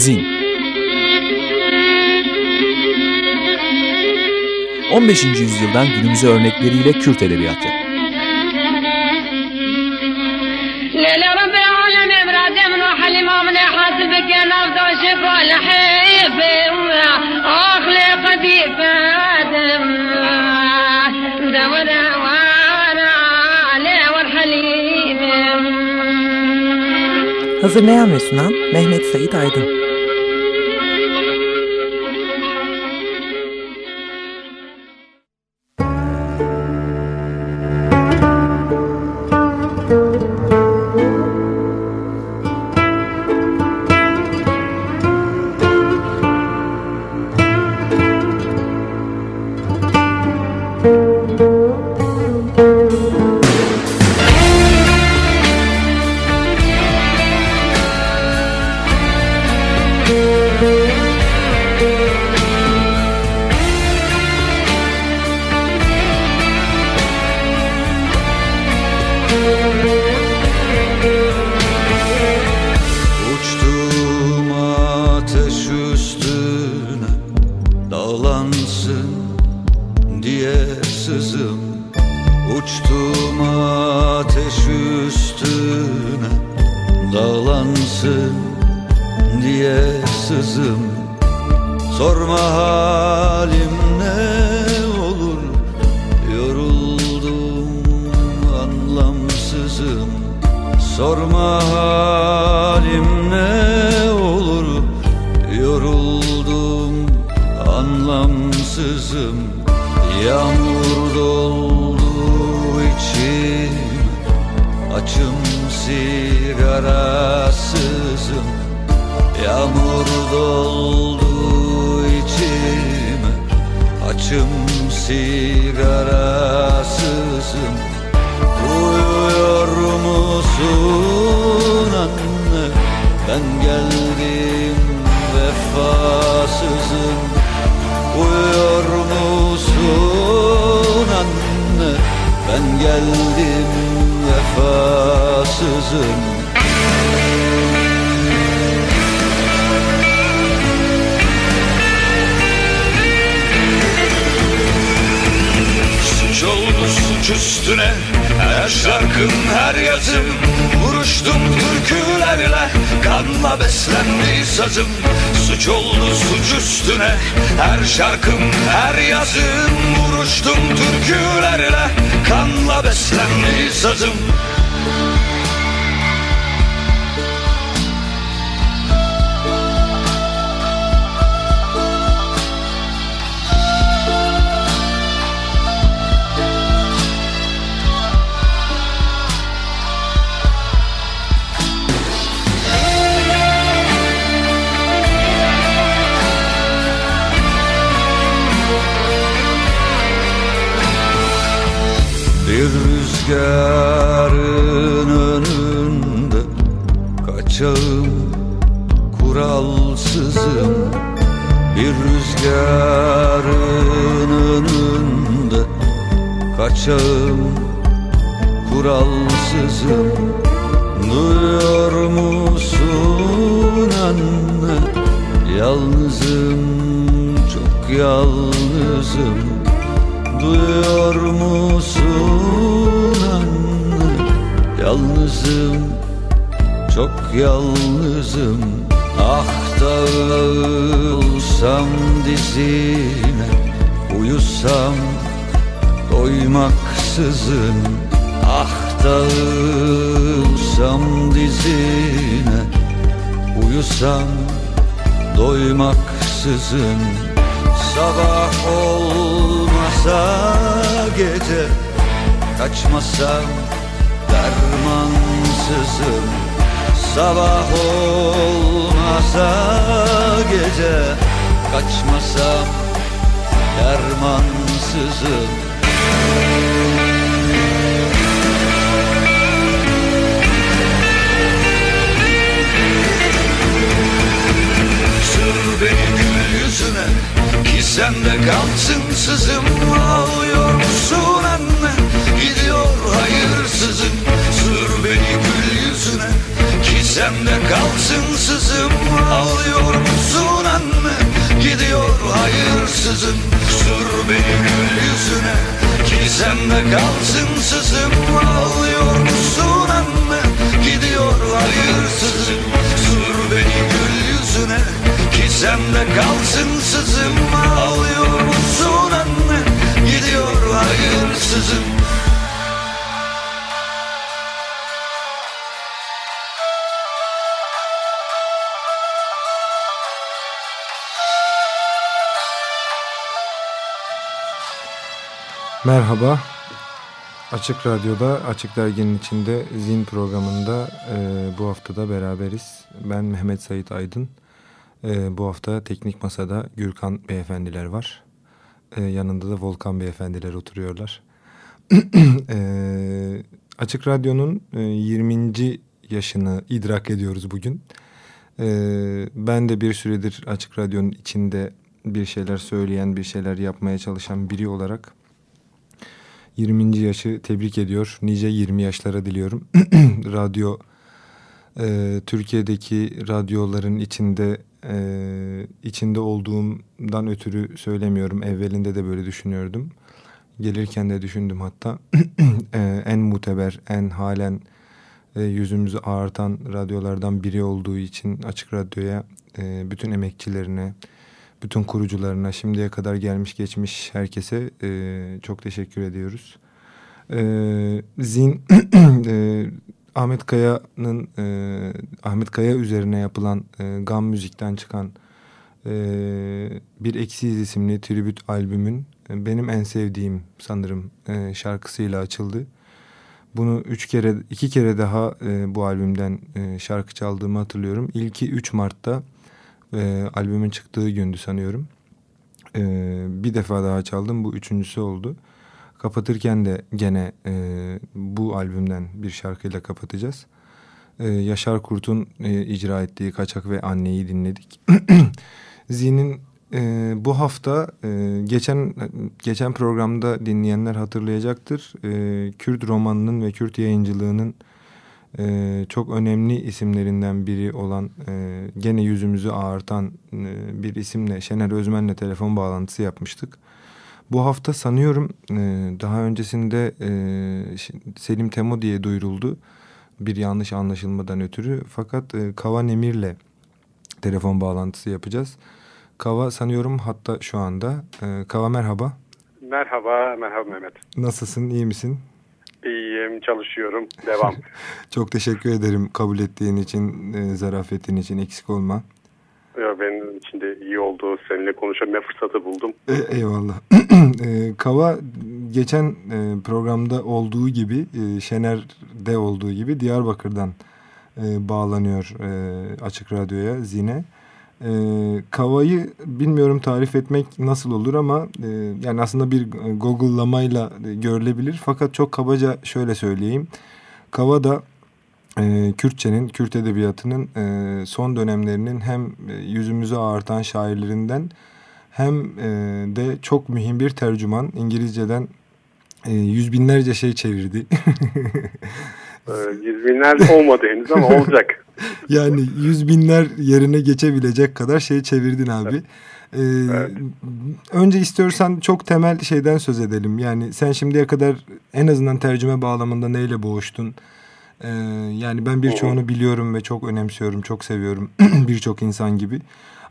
Zin 15. yüzyıldan günümüze örnekleriyle Kürt edebiyatı. Hazırlayan ve sunan Mehmet Said Aydın. Açım sigarasızım. Yağmur doldu içim Açım sigarasızım. Uyuyor musun anne? Ben geldim vefasızım. Uyuyor musun anne? Ben geldim vefasızım Suç oldu suç üstüne Her şarkım her yazım. Vuruştum türkülerle Kanla beslendi sazım. Suç oldu suç üstüne Her şarkım her yazım. Vuruştum türkülerle Kanla beslendi sazım rüzgarın önünde Kaçağım kuralsızım Bir rüzgarın önünde Kaçağım kuralsızım Duyuyor musun anne? Yalnızım çok yalnızım. Duyuyor musun Yalnızım çok yalnızım. Ah dağılsam dizine Uyusam doymaksızın. Ah dağılsam dizine Uyusam doymaksızın. Sabah olmasa gece Kaçmasam dermansızım. Sabah olmasa gece Kaçmasam dermansızım. Sür beni gül yüzüne Ki sende kalsın sızım. Ağlıyor hayırsızım. Sür beni gül yüzüne. Ki kalsın sızım. Ağlıyor musun anne? Gidiyor hayırsızım. Sür beni gül yüzüne. Ki kalsın sızım. Ağlıyor musun anne? Gidiyor hayırsızım Merhaba. Açık Radyo'da, Açık Dergi'nin içinde Zin programında e, bu haftada beraberiz. Ben Mehmet Sait Aydın. E, bu hafta Teknik Masa'da Gürkan Beyefendiler var. E, yanında da Volkan Beyefendiler oturuyorlar. e, Açık Radyo'nun e, 20. yaşını idrak ediyoruz bugün. E, ben de bir süredir Açık Radyo'nun içinde bir şeyler söyleyen, bir şeyler yapmaya çalışan biri olarak 20. yaşı tebrik ediyor. Nice 20 yaşlara diliyorum. Radyo e, Türkiye'deki radyoların içinde e, içinde olduğumdan ötürü söylemiyorum. Evvelinde de böyle düşünüyordum. Gelirken de düşündüm hatta. e, en muteber, en halen e, yüzümüzü ağartan radyolardan biri olduğu için Açık Radyo'ya e, bütün emekçilerine, bütün kurucularına, şimdiye kadar gelmiş geçmiş herkese e, çok teşekkür ediyoruz. E, Zin e, Ahmet Kaya'nın e, Ahmet Kaya üzerine yapılan e, Gam Müzik'ten çıkan e, Bir Eksiyiz isimli tribüt albümün e, benim en sevdiğim sanırım e, şarkısıyla açıldı. Bunu üç kere, iki kere daha e, bu albümden e, şarkı çaldığımı hatırlıyorum. İlki 3 Mart'ta e, albümün çıktığı gündü sanıyorum. E, bir defa daha çaldım. Bu üçüncüsü oldu. Kapatırken de gene e, bu albümden bir şarkıyla kapatacağız. E, Yaşar Kurt'un e, icra ettiği Kaçak ve Anne'yi dinledik. Zi'nin e, bu hafta e, geçen geçen programda dinleyenler hatırlayacaktır. E, Kürt romanının ve Kürt yayıncılığının e, çok önemli isimlerinden biri olan e, gene yüzümüzü ağartan e, bir isimle Şener Özmen'le telefon bağlantısı yapmıştık. Bu hafta sanıyorum e, daha öncesinde e, Selim Temo diye duyuruldu. Bir yanlış anlaşılmadan ötürü. Fakat e, Kava Nemir'le telefon bağlantısı yapacağız. Kava sanıyorum hatta şu anda. E, Kava merhaba. Merhaba, merhaba Mehmet. Nasılsın, iyi misin? İyiyim, çalışıyorum. Devam. Çok teşekkür ederim kabul ettiğin için, e, zarafetin için eksik olma. Ya benim için de iyi oldu. Seninle konuşabilme fırsatı buldum. E, eyvallah. e, Kava geçen e, programda olduğu gibi, e, Şener'de olduğu gibi Diyarbakır'dan e, bağlanıyor e, Açık Radyo'ya, Zine. E, Kava'yı bilmiyorum tarif etmek nasıl olur ama e, yani aslında bir Google'lamayla görülebilir. Fakat çok kabaca şöyle söyleyeyim. Kava da e, Kürtçenin, Kürt edebiyatının e, son dönemlerinin hem yüzümüzü ağartan şairlerinden hem e, de çok mühim bir tercüman. İngilizceden e, yüz binlerce şey çevirdi. Yüz binler olmadı henüz ama olacak. yani yüz binler yerine geçebilecek kadar şey çevirdin abi. Ee, evet. Önce istiyorsan çok temel şeyden söz edelim. Yani sen şimdiye kadar en azından tercüme bağlamında neyle boğuştun? Ee, yani ben birçoğunu biliyorum ve çok önemsiyorum, çok seviyorum birçok insan gibi.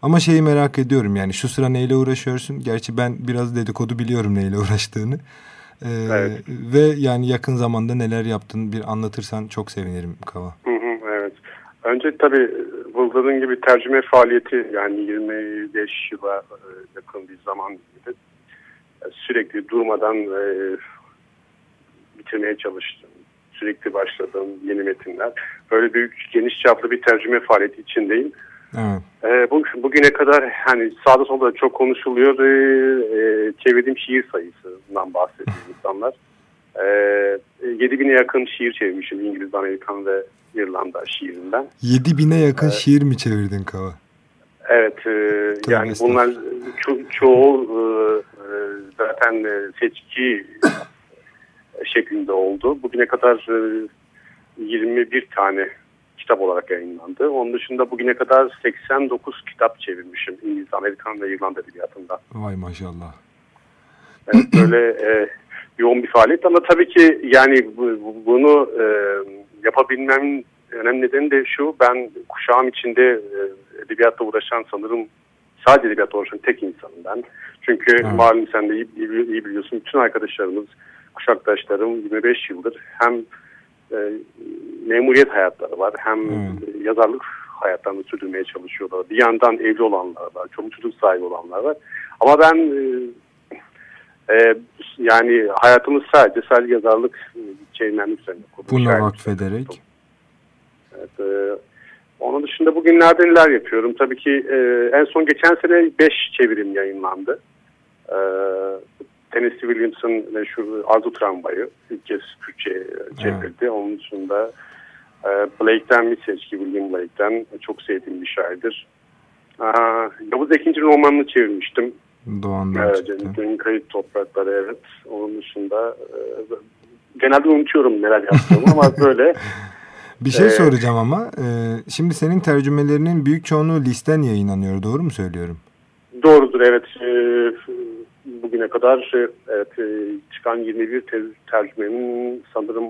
Ama şeyi merak ediyorum yani şu sıra neyle uğraşıyorsun? Gerçi ben biraz dedikodu biliyorum neyle uğraştığını. Ee, evet. Ve yani yakın zamanda neler yaptın bir anlatırsan çok sevinirim Kava. Hı. Önce tabii vurguladığın gibi tercüme faaliyeti yani 25 yıla e, yakın bir zaman gibi sürekli durmadan e, bitirmeye çalıştım. Sürekli başladığım yeni metinler. Böyle büyük geniş çaplı bir tercüme faaliyeti içindeyim. Evet. E, bu, bugüne kadar hani sağda solda çok konuşuluyor. E, e, çevirdiğim şiir sayısından bahsediyor insanlar. E, 7000'e yakın şiir çevirmişim İngiliz, Amerikan ve İrlanda şiirinden. 7000'e yakın ee, şiir mi çevirdin Kava? Evet. E, yani bunlar ço çoğu e, e, zaten e, seçki şeklinde oldu. Bugüne kadar e, 21 tane kitap olarak yayınlandı. Onun dışında bugüne kadar 89 kitap çevirmişim İngiliz, Amerikan ve İrlanda edebiyatında. Vay maşallah. Evet, böyle e, yoğun bir faaliyet ama tabii ki yani bu, bunu e, yapabilmemin önemli nedeni de şu ben kuşağım içinde e, edebiyatla uğraşan sanırım sadece edebiyatla uğraşan tek insanım ben. Çünkü evet. malum sen de iyi, iyi, iyi biliyorsun bütün arkadaşlarımız, kuşaktaşlarım 25 yıldır hem e, memuriyet hayatları var hem hmm. yazarlık hayatlarını sürdürmeye çalışıyorlar. Bir yandan evli olanlar var, çoluk çocuk sahibi olanlar var. Ama ben e, e, yani hayatımız sadece sadece yazarlık e, çevirmenlik üzerine kurulu. Buna vakfederek. Evet, e, onun dışında bugünlerde neler yapıyorum? Tabii ki e, en son geçen sene 5 çevirim yayınlandı. E, Tennessee Williams'ın meşhur Arzu Tramvayı ilk kez Türkçe çevrildi. Evet. Onun dışında e, Blake'den bir seçki William Blake'den çok sevdiğim bir şairdir. E, Yavuz Ekinci romanını çevirmiştim. Doğan'dan evet, çıktı. Kayıt toprakları evet. Onun dışında e, genelde unutuyorum neler yaptığımı ama böyle. Bir şey ee, soracağım ama. E, şimdi senin tercümelerinin büyük çoğunluğu listen yayınlanıyor. Doğru mu söylüyorum? Doğrudur evet. E, bugüne kadar evet, e, çıkan 21 ter tercümenin sanırım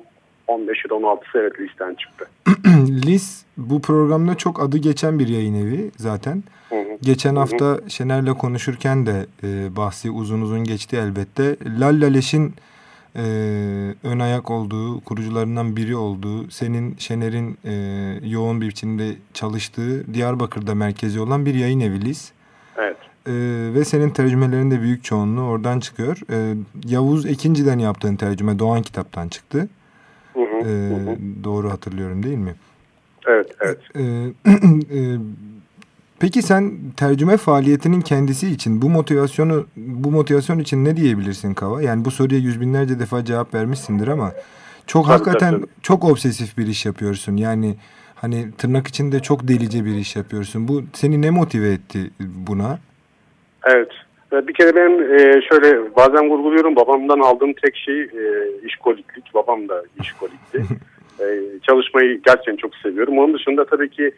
15 ya da 16'sı evet listen çıktı. Lis bu programda çok adı geçen bir yayın evi zaten. Hı hı. Geçen hı hı. hafta Şener'le konuşurken de e, bahsi uzun uzun geçti elbette. Lallaleş'in e, ön ayak olduğu, kurucularından biri olduğu, senin Şener'in e, yoğun bir biçimde çalıştığı Diyarbakır'da merkezi olan bir yayın evi Lis. Evet. E, ve senin tercümelerin de büyük çoğunluğu oradan çıkıyor. E, Yavuz Ekinci'den yaptığın tercüme Doğan kitaptan çıktı. Hı hı, e, hı. Doğru hatırlıyorum değil mi? Evet, evet. E, e, peki sen tercüme faaliyetinin kendisi için bu motivasyonu bu motivasyon için ne diyebilirsin Kava? Yani bu soruya yüz binlerce defa cevap vermişsindir ama çok tabii, hakikaten tabii. çok obsesif bir iş yapıyorsun. Yani hani tırnak içinde çok delice bir iş yapıyorsun. Bu seni ne motive etti buna? Evet. Bir kere ben e, şöyle bazen vurguluyorum babamdan aldığım tek şey e, işkoliklik. Babam da işkolikti. e, çalışmayı gerçekten çok seviyorum. Onun dışında tabii ki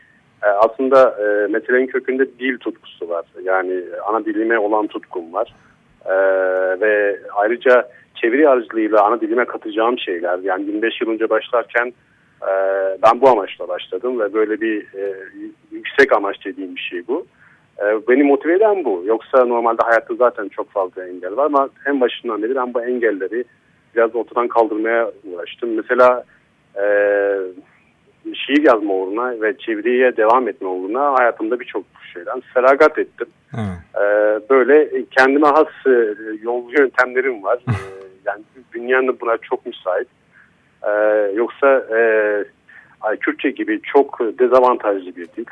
aslında e, meselenin kökünde dil tutkusu var. Yani ana dilime olan tutkum var. E, ve ayrıca çeviri aracılığıyla ana dilime katacağım şeyler. Yani 25 yıl önce başlarken e, ben bu amaçla başladım ve böyle bir e, yüksek amaç dediğim bir şey bu. E, beni motive eden bu. Yoksa normalde hayatta zaten çok fazla engel var ama en başından beri ben bu engelleri biraz ortadan kaldırmaya uğraştım. Mesela e, şiir yazma uğruna ve çeviriye devam etme uğruna hayatımda birçok şeyden feragat ettim. Ee, böyle kendime has e, yol yöntemlerim var. ee, yani dünyanın buna çok müsait. Ee, yoksa e, Kürtçe gibi çok dezavantajlı bir dil.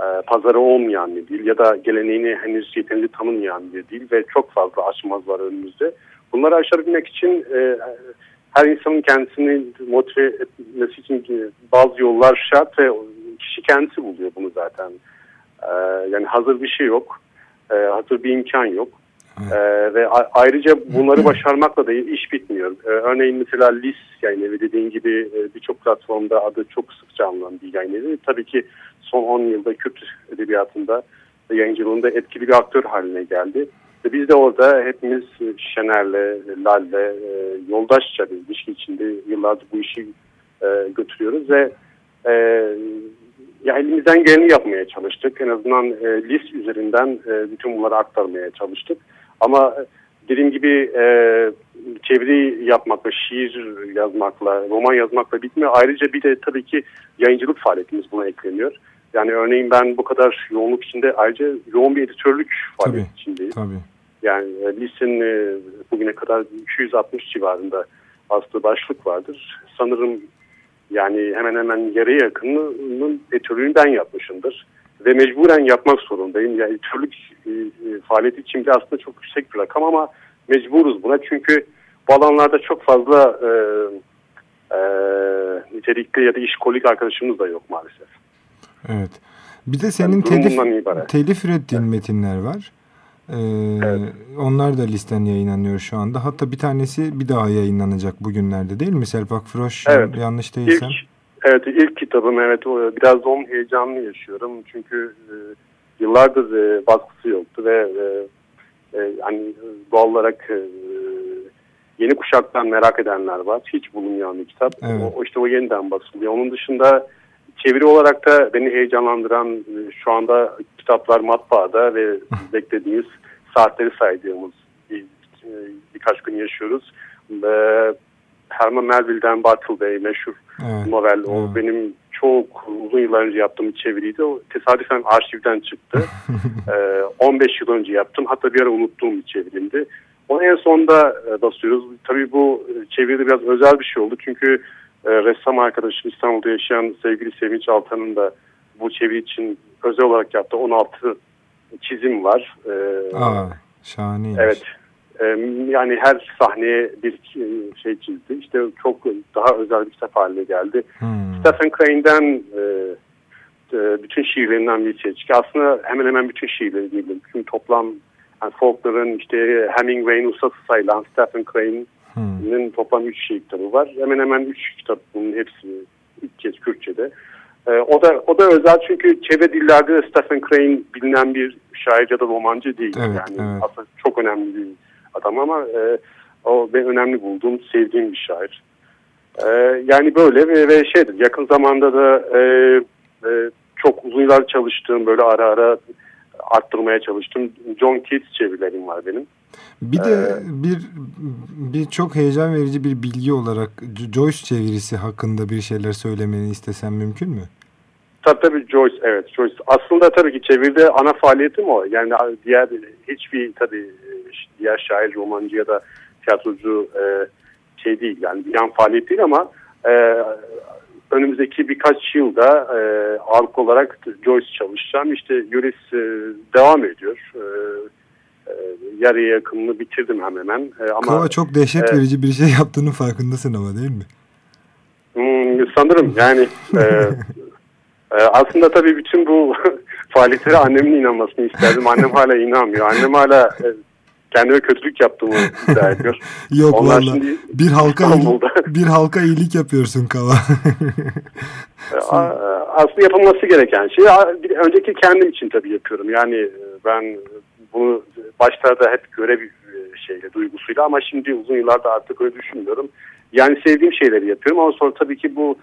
Ee, pazarı olmayan bir dil ya da geleneğini henüz yeterince tanınmayan bir dil ve çok fazla aşmaz var önümüzde. Bunları aşabilmek için e, her insanın kendisini motive etmesi için bazı yollar şart ve kişi kendisi buluyor bunu zaten. Ee, yani hazır bir şey yok. Ee, hazır bir imkan yok. Ee, ve ayrıca bunları başarmakla da iş bitmiyor. Ee, örneğin mesela LIS yayın evi dediğin gibi e, birçok platformda adı çok sıkça anılan bir yayın evi. Tabii ki son 10 yılda Kürt edebiyatında yayıncılığında etkili bir aktör haline geldi. Biz de orada hepimiz Şener'le, Lal'le e, yoldaşça bir ilişki içinde yıllardır bu işi e, götürüyoruz ve e, ya elimizden geleni yapmaya çalıştık. En azından e, list üzerinden e, bütün bunları aktarmaya çalıştık. Ama dediğim gibi e, çeviri yapmakla, şiir yazmakla, roman yazmakla bitmiyor. Ayrıca bir de tabii ki yayıncılık faaliyetimiz buna ekleniyor. Yani örneğin ben bu kadar yoğunluk içinde ayrıca yoğun bir editörlük faaliyet tabii, içindeyim. Tabii. Yani e, listenin e, bugüne kadar 260 civarında bastığı başlık vardır. Sanırım yani hemen hemen yarıya yakınının editörlüğünü ben yapmışımdır. Ve mecburen yapmak zorundayım. Yani editörlük e, e, faaliyeti içinde aslında çok yüksek bir rakam ama mecburuz buna. Çünkü bu alanlarda çok fazla e, e, nitelikli ya da işkolik arkadaşımız da yok maalesef. Evet. Bir de senin yani telif, telif ürettiğin metinler var. Ee, evet. Onlar da listen yayınlanıyor şu anda. Hatta bir tanesi bir daha yayınlanacak bugünlerde değil mi? Selpak Froş evet. yanlış değilsem. İlk, Evet ilk kitabım evet biraz onun heyecanını yaşıyorum çünkü e, yıllardır e, baskısı yoktu ve e, e, hani doğal olarak e, yeni kuşaktan merak edenler var. Hiç bulunmayan bir kitap. Evet. O, işte o yeniden basılıyor. Onun dışında çeviri olarak da beni heyecanlandıran e, şu anda kitaplar matbaada ve beklediğimiz saatleri saydığımız e, birkaç gün yaşıyoruz. Herman Melville'den Bartle Bey meşhur evet. novel. O evet. benim çok uzun yıllar önce yaptığım bir çeviriydi. O tesadüfen arşivden çıktı. ee, 15 yıl önce yaptım. Hatta bir ara unuttuğum bir çevirimdi. Onu en sonda e, basıyoruz. Tabii bu çeviride biraz özel bir şey oldu. Çünkü e, ressam arkadaşım İstanbul'da yaşayan sevgili Sevinç Altan'ın da bu çeviri için özel olarak yaptığı 16 çizim var. Ee, Aa, şahane. Evet. Ee, yani her sahneye bir şey çizdi. İşte çok daha özel bir kitap haline geldi. Hmm. Stephen Crane'den e, e, bütün şiirlerinden bir şey çıktı. Aslında hemen hemen bütün şiirleri değil. Bütün toplam yani Faulkner'ın işte Hemingway'in ustası sayılan Stephen Crane'in hmm. toplam 3 şiir kitabı var. Hemen hemen 3 kitap bunun hepsi ilk kez Kürtçe'de. Ee, o da o da özel çünkü çevre dillerde Stephen Crane bilinen bir şair ya da romancı değil. Evet, yani evet. aslında çok önemli bir adam ama e, o ben önemli bulduğum, sevdiğim bir şair. E, yani böyle ve, ve şeydir yakın zamanda da e, e, çok uzun yıllar çalıştığım böyle ara ara arttırmaya çalıştım. John Keats çevirilerim var benim. Bir de ee, bir bir çok heyecan verici bir bilgi olarak Joyce çevirisi hakkında bir şeyler söylemeni istesem mümkün mü? Tabii tabii Joyce evet Joyce. Aslında tabii ki çeviride ana faaliyetim o. Yani diğer hiçbir tabii diğer şair, romancı ya da tiyatrocu e, şey değil yani bir yan faaliyet değil ama e, önümüzdeki birkaç yılda e, ağırlık olarak Joyce çalışacağım. İşte Yuris e, devam ediyor. E, yarıya yakınını bitirdim hemen hemen. Ama, Kova çok dehşet e, verici bir şey yaptığının farkındasın ama değil mi? Hmm, sanırım yani e, e, aslında tabii bütün bu faaliyetlere annemin inanmasını isterdim. Annem hala inanmıyor. Annem hala e, kendime kötülük yaptığımı iddia ediyor. Yok Onlar valla bir halka iyilik, bir halka iyilik yapıyorsun Kava. Aslında yapılması gereken şey önceki kendim için tabii yapıyorum. Yani e, ben bunu başlarda hep görev e, şeyle duygusuyla ama şimdi uzun yıllarda artık öyle düşünmüyorum. Yani sevdiğim şeyleri yapıyorum ama sonra tabii ki bu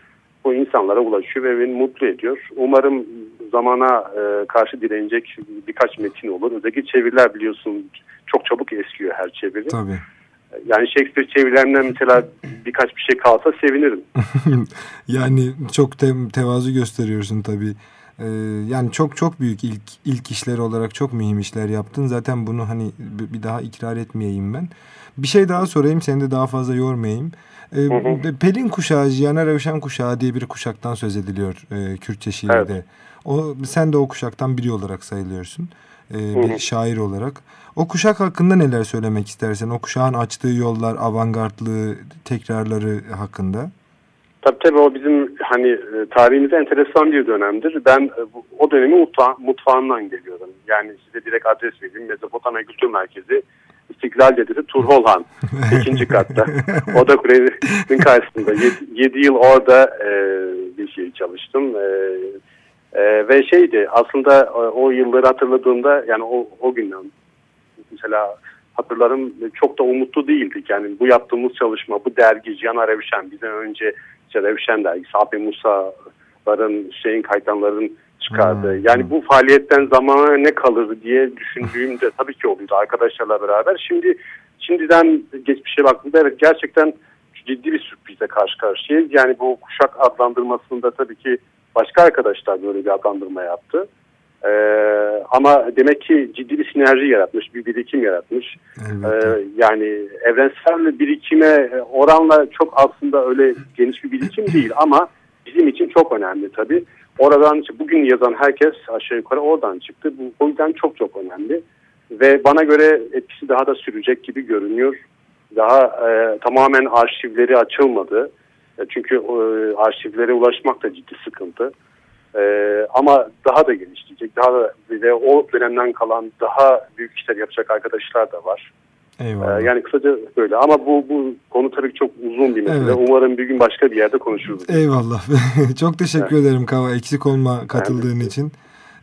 bu insanlara ulaşıyor ve beni mutlu ediyor. Umarım zamana e, karşı direnecek birkaç metin olur. Özellikle çeviriler biliyorsun çok çabuk eskiyor her çeviri. Tabii. Yani Shakespeare çevirilerinden mesela birkaç bir şey kalsa sevinirim. yani çok te tevazu gösteriyorsun tabii. Ee, yani çok çok büyük ilk ilk işler olarak çok mühim işler yaptın. Zaten bunu hani bir daha ikrar etmeyeyim ben. Bir şey daha sorayım seni de daha fazla yormayayım. Ee, hı hı. Pelin kuşağı, Jana Revşen kuşağı diye bir kuşaktan söz ediliyor e, Kürtçe şiirde. Evet. O, sen de o kuşaktan biri olarak sayılıyorsun. E, bir şair olarak. O kuşak hakkında neler söylemek istersen? O kuşağın açtığı yollar, avantgardlığı, tekrarları hakkında. Tabii tabii o bizim hani e, tarihimizde enteresan bir dönemdir. Ben e, o dönemi mutfa mutfağından geliyorum. Yani size direkt adres vereyim. Mezopotamya Kültür Merkezi İstiklal Dedesi Turholhan ikinci katta. Oda Kulesi'nin karşısında. Yedi, yıl orada e, bir şey çalıştım. E, e, ve şeydi aslında o, e, o yılları hatırladığımda yani o, o günden mesela hatırlarım çok da umutlu değildik. Yani bu yaptığımız çalışma, bu dergi Cihan Revşen, bizden önce işte Revşen dergisi, Abi Musa'ların, Hüseyin Kaytanların çıkardı. Hmm. Yani bu faaliyetten zamana ne kalır diye düşündüğümde tabii ki oluyordu arkadaşlarla beraber. Şimdi şimdiden geçmişe baktığımda evet gerçekten ciddi bir sürprize karşı karşıyayız. Yani bu kuşak adlandırmasında tabii ki başka arkadaşlar böyle bir adlandırma yaptı. Ee, ama demek ki ciddi bir sinerji yaratmış, bir birikim yaratmış. Ee, yani evrensel birikime oranla çok aslında öyle geniş bir birikim değil ama bizim için çok önemli tabii. Oradan bugün yazan herkes aşağı yukarı oradan çıktı. Bu o yüzden çok çok önemli. Ve bana göre etkisi daha da sürecek gibi görünüyor. Daha e, tamamen arşivleri açılmadı. E, çünkü e, arşivlere ulaşmak da ciddi sıkıntı. Ee, ama daha da genişleyecek. Daha da ve o dönemden kalan daha büyük işler yapacak arkadaşlar da var. Eyvallah. Ee, yani kısaca böyle ama bu bu konu tabii çok uzun bir mesele. Evet. Umarım bir gün başka bir yerde konuşuruz. Eyvallah. çok teşekkür evet. ederim Kava eksik olma katıldığın evet. için.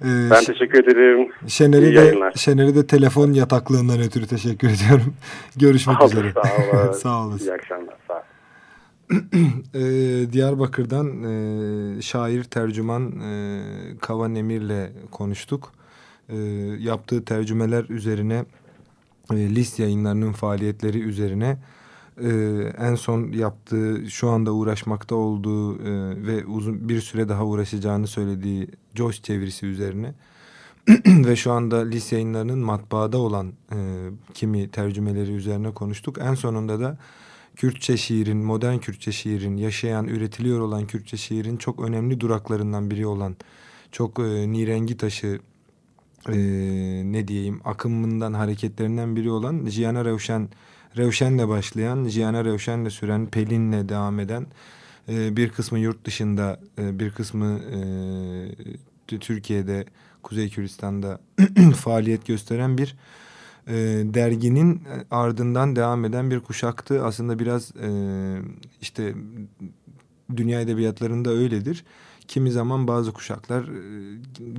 Ee, ben teşekkür ederim. Şener'i de, Şener'i de telefon yataklığından ötürü teşekkür ediyorum. Görüşmek sağ üzere. Sağ olun. sağ olasın. İyi akşamlar. Ee, Diyarbakır'dan e, şair tercüman e, Kavan Emir'le konuştuk. E, yaptığı tercümeler üzerine e, list yayınlarının faaliyetleri üzerine e, en son yaptığı şu anda uğraşmakta olduğu e, ve uzun bir süre daha uğraşacağını söylediği Joyce çevirisi üzerine ve şu anda list yayınlarının matbaada olan e, kimi tercümeleri üzerine konuştuk. En sonunda da Kürtçe şiirin, modern Kürtçe şiirin, yaşayan, üretiliyor olan Kürtçe şiirin çok önemli duraklarından biri olan, çok e, nirengi taşı, e, ne diyeyim, akımından, hareketlerinden biri olan Jiyana Revşen, Revşen'le başlayan, Jiyana Revşen'le süren, Pelin'le devam eden, e, bir kısmı yurt dışında, e, bir kısmı e, Türkiye'de, Kuzey Kürdistan'da faaliyet gösteren bir e, derginin ardından devam eden bir kuşaktı. Aslında biraz e, işte dünya edebiyatlarında öyledir. Kimi zaman bazı kuşaklar e,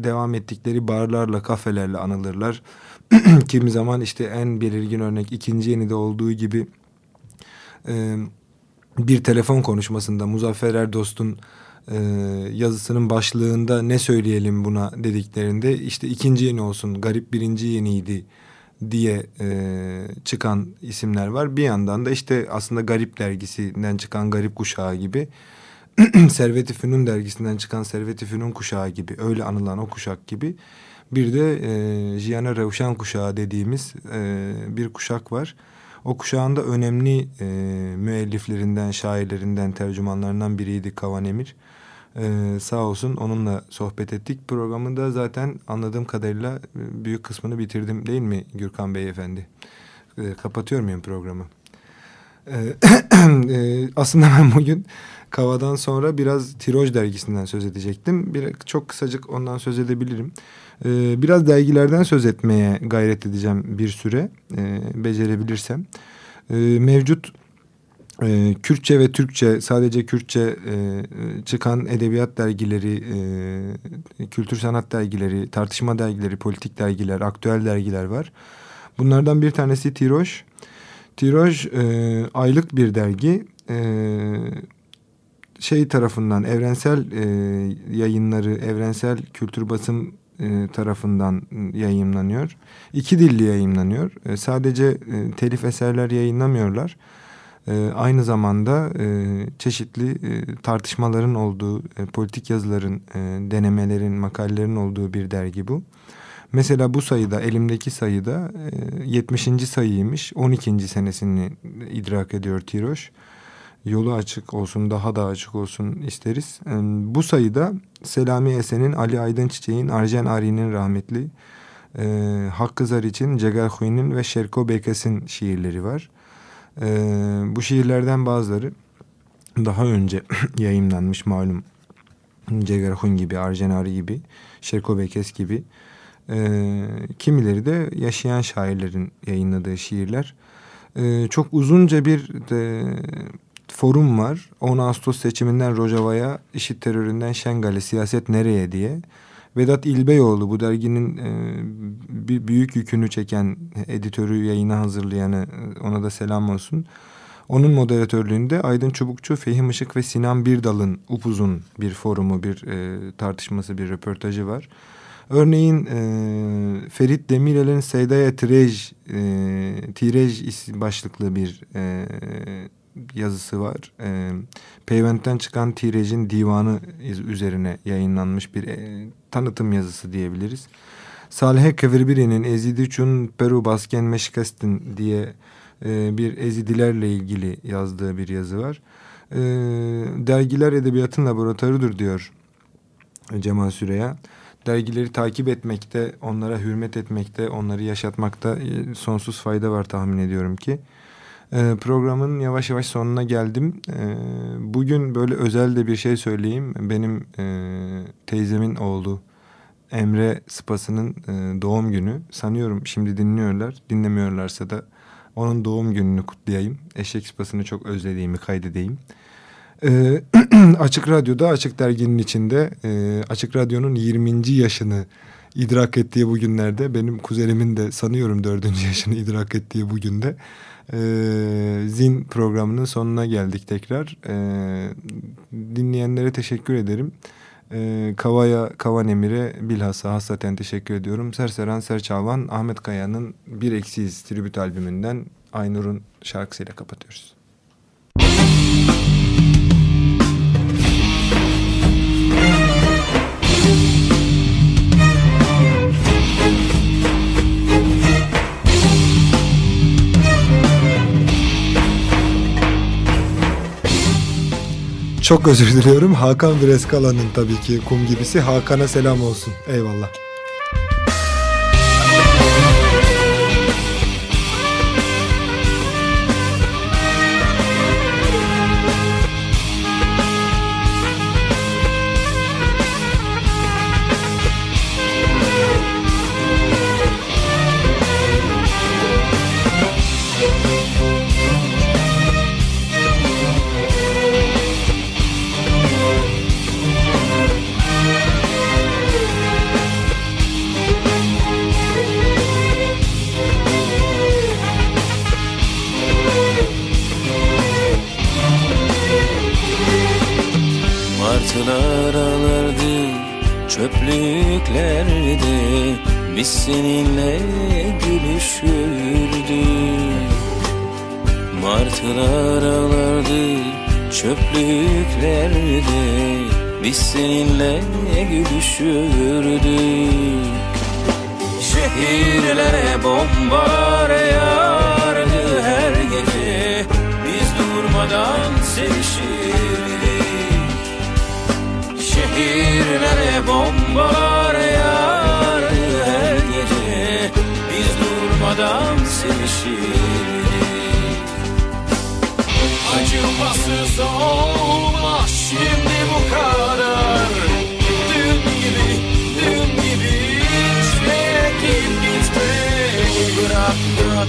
devam ettikleri barlarla, kafelerle anılırlar. Kimi zaman işte en belirgin örnek ikinci yenide olduğu gibi e, bir telefon konuşmasında Muzaffer Erdost'un e, yazısının başlığında ne söyleyelim buna dediklerinde işte ikinci yeni olsun, garip birinci yeniydi diye e, çıkan isimler var. Bir yandan da işte aslında Garip dergisinden çıkan Garip Kuşağı gibi Servet-i Fünun dergisinden çıkan Servet-i Fünun Kuşağı gibi öyle anılan o kuşak gibi bir de e, Jiyana Revşan Kuşağı dediğimiz e, bir kuşak var. O kuşağın da önemli e, müelliflerinden, şairlerinden, tercümanlarından biriydi Kavan Emir. Ee, sağ olsun onunla sohbet ettik. Programı da zaten anladığım kadarıyla e, büyük kısmını bitirdim değil mi Gürkan Bey Efendi? Ee, kapatıyor muyum programı? Ee, e, aslında ben bugün Kava'dan sonra biraz Tiroj dergisinden söz edecektim. Bir, çok kısacık ondan söz edebilirim. Ee, biraz dergilerden söz etmeye gayret edeceğim bir süre. E, becerebilirsem. E, mevcut e, Kürtçe ve Türkçe sadece Kürtçe e, çıkan edebiyat dergileri, e, kültür sanat dergileri, tartışma dergileri, politik dergiler, aktüel dergiler var. Bunlardan bir tanesi Tiroj. Tiroj e, aylık bir dergi. E, şey tarafından evrensel e, yayınları, evrensel kültür basım e, tarafından yayınlanıyor. İki dilli yayınlanıyor. E, sadece e, telif eserler yayınlamıyorlar aynı zamanda e, çeşitli e, tartışmaların olduğu, e, politik yazıların, e, denemelerin, makalelerin olduğu bir dergi bu. Mesela bu sayıda, elimdeki sayıda e, 70. sayıymış. 12. senesini idrak ediyor Tiroş. Yolu açık olsun, daha da açık olsun isteriz. E, bu sayıda Selami Esen'in, Ali Aydın Çiçek'in, Arjen Ari'nin rahmetli, e, Hakkı için Cegal Huy'nin ve Şerko Bekes'in şiirleri var. E, bu şiirlerden bazıları daha önce yayınlanmış malum. Cegerhun gibi, Arjenari gibi, Şerko Bekes gibi. E, kimileri de yaşayan şairlerin yayınladığı şiirler. E, çok uzunca bir de, forum var. 10 Ağustos seçiminden Rojava'ya, işit teröründen Şengal'e, siyaset nereye diye. Vedat İlbeyoğlu bu derginin e, bir büyük yükünü çeken editörü yayına hazırlayanı e, ona da selam olsun. Onun moderatörlüğünde Aydın Çubukçu, Fehim Işık ve Sinan Birdal'ın upuzun bir forumu, bir e, tartışması, bir röportajı var. Örneğin e, Ferit Demirel'in Seydaya Tirej, e, Tirej başlıklı bir e, yazısı var. E, Peyvent'ten çıkan Tirej'in divanı üzerine yayınlanmış bir e, tanıtım yazısı diyebiliriz. Salih Kevirbiri'nin Ezidüçün Peru Basken Meşkestin diye e, bir Ezidilerle ilgili yazdığı bir yazı var. E, dergiler edebiyatın laboratuvarıdır diyor Cemal Süreya. Dergileri takip etmekte, onlara hürmet etmekte, onları yaşatmakta e, sonsuz fayda var tahmin ediyorum ki. E, programın yavaş yavaş sonuna geldim. E, bugün böyle özel de bir şey söyleyeyim. Benim e, teyzemin oğlu Emre Spas'ının e, doğum günü. Sanıyorum şimdi dinliyorlar. Dinlemiyorlarsa da Onun doğum gününü kutlayayım. Eşek sıpasını çok özlediğimi kaydedeyim. Ee, Açık Radyo'da Açık Dergi'nin içinde e, Açık Radyo'nun 20. yaşını idrak ettiği bu günlerde benim kuzenimin de sanıyorum dördüncü yaşını idrak ettiği bu günde e, Zin programının sonuna geldik tekrar. E, dinleyenlere teşekkür ederim. E, Kavaya, Kavan Emir'e bilhassa hassaten teşekkür ediyorum. Serseran Serçavan, Ahmet Kaya'nın Bir Eksiyiz tribüt albümünden Aynur'un şarkısıyla kapatıyoruz. Çok özür diliyorum. Hakan Breskala'nın tabii ki kum gibisi. Hakan'a selam olsun. Eyvallah. düşürdük Şehirlere bomba yağardı her gece. Biz durmadan sevişirdik. Şehirlere bomba yağardı her gece. Biz durmadan sevişirdik. Acımasız ol.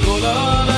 Coca-Cola.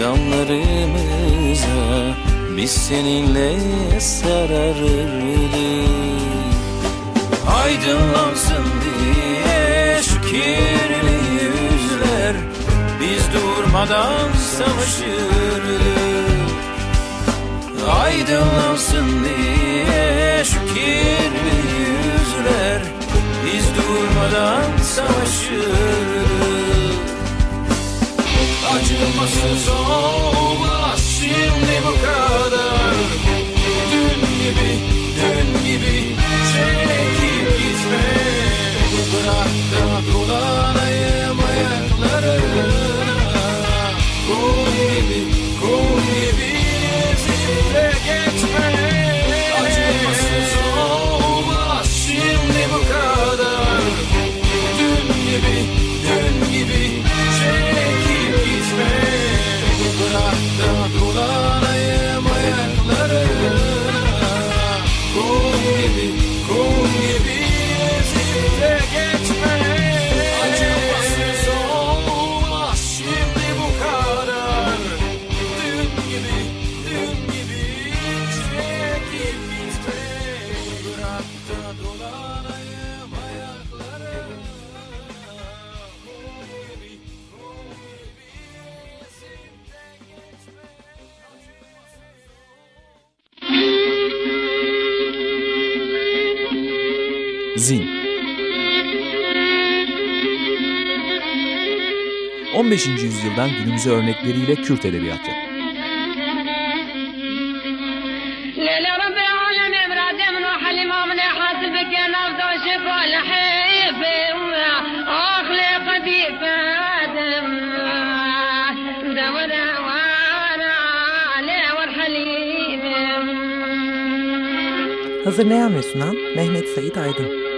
Damlarımıza biz seninle sararırdık Aydınlansın diye şu kirli yüzler Biz durmadan savaşırdık. Aydınlansın diye şu kirli yüzler Biz durmadan savaşırdık. Pode não passar som Zin 15. yüzyıldan günümüze örnekleriyle Kürt Edebiyatı Hazırlayan ve sunan Mehmet Sait Aydın.